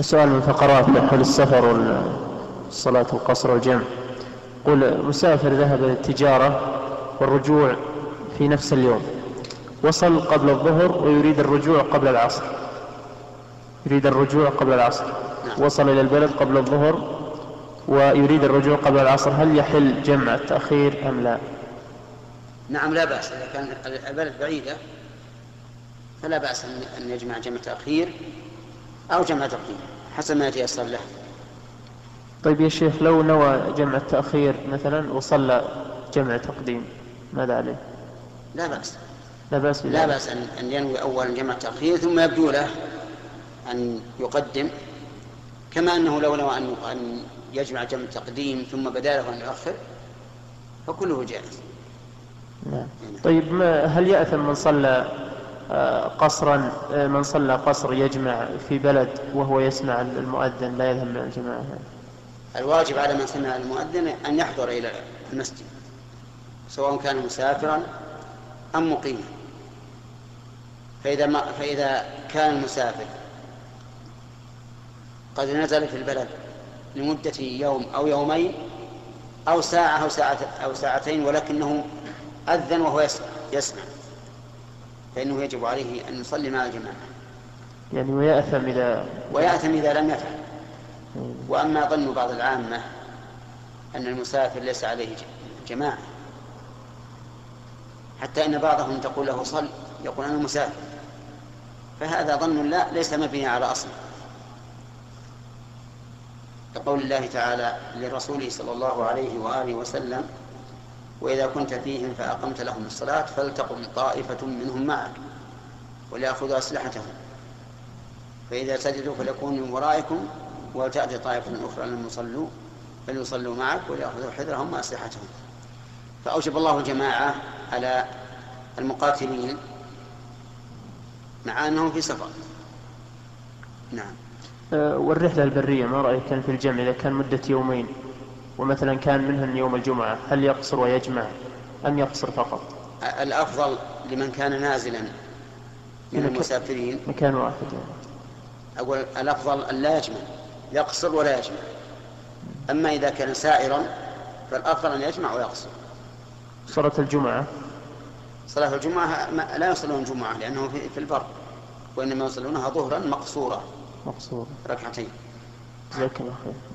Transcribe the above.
سؤال من فقرات حول السفر والصلاة القصر والجمع. قل مسافر ذهب للتجارة والرجوع في نفس اليوم. وصل قبل الظهر ويريد الرجوع قبل العصر. يريد الرجوع قبل العصر. وصل إلى البلد قبل الظهر ويريد الرجوع قبل العصر. هل يحل جمع التأخير أم لا؟ نعم لا بأس. إذا كان البلد بعيدة فلا بأس أن يجمع جمع تأخير. أو جمع تقديم حسب ما يتيسر له. طيب يا شيخ لو نوى جمع التأخير مثلا وصلى جمع تقديم ماذا عليه؟ لا بأس. لا بأس لا بأس أن أن ينوي أولا جمع تأخير ثم يبدو له أن يقدم كما أنه لو نوى أن أن يجمع جمع تقديم ثم بدا له أن يؤخر فكله جائز. نعم. طيب ما هل يأثم من صلى قصرا من صلى قصر يجمع في بلد وهو يسمع المؤذن لا يذهب من الجماعة. الواجب على من سمع المؤذن أن يحضر إلى المسجد سواء كان مسافرا أم مقيما. فإذا, ما فإذا كان المسافر قد نزل في البلد لمدة يوم أو يومين أو ساعة أو ساعة أو ساعتين ولكنه أذن وهو يسمع, يسمع. فإنه يجب عليه أن يصلي مع الجماعة. يعني ويأثم إذا ويأثم إذا لم يفعل. وأما ظن بعض العامة أن المسافر ليس عليه جماعة. حتى إن بعضهم تقول له صل يقول أنا مسافر. فهذا ظن لا ليس مبني على أصل. كقول الله تعالى لرسوله صلى الله عليه وآله وسلم وإذا كنت فيهم فأقمت لهم الصلاة فلتقم طائفة منهم معك وليأخذوا أسلحتهم. فإذا سجدوا فليكونوا من ورائكم وتأتي طائفة أخرى لم يصلوا فليصلوا معك وليأخذوا حذرهم وأسلحتهم. فأوجب الله الجماعة على المقاتلين مع أنهم في سفر. نعم. أه، والرحلة البرية ما رأيك كان في الجمع؟ إذا كان مدة يومين. ومثلا كان منهن يوم الجمعة هل يقصر ويجمع أم يقصر فقط؟ الأفضل لمن كان نازلا من المسافرين. مكان واحد. أقول الأفضل أن لا يجمع يقصر ولا يجمع. أما إذا كان سائرا فالأفضل أن يجمع ويقصر. صلاة الجمعة؟ صلاة الجمعة لا يصلون الجمعة لأنه في البر وإنما يصلونها ظهرا مقصورة. مقصورة. ركعتين. جزاك الله خير.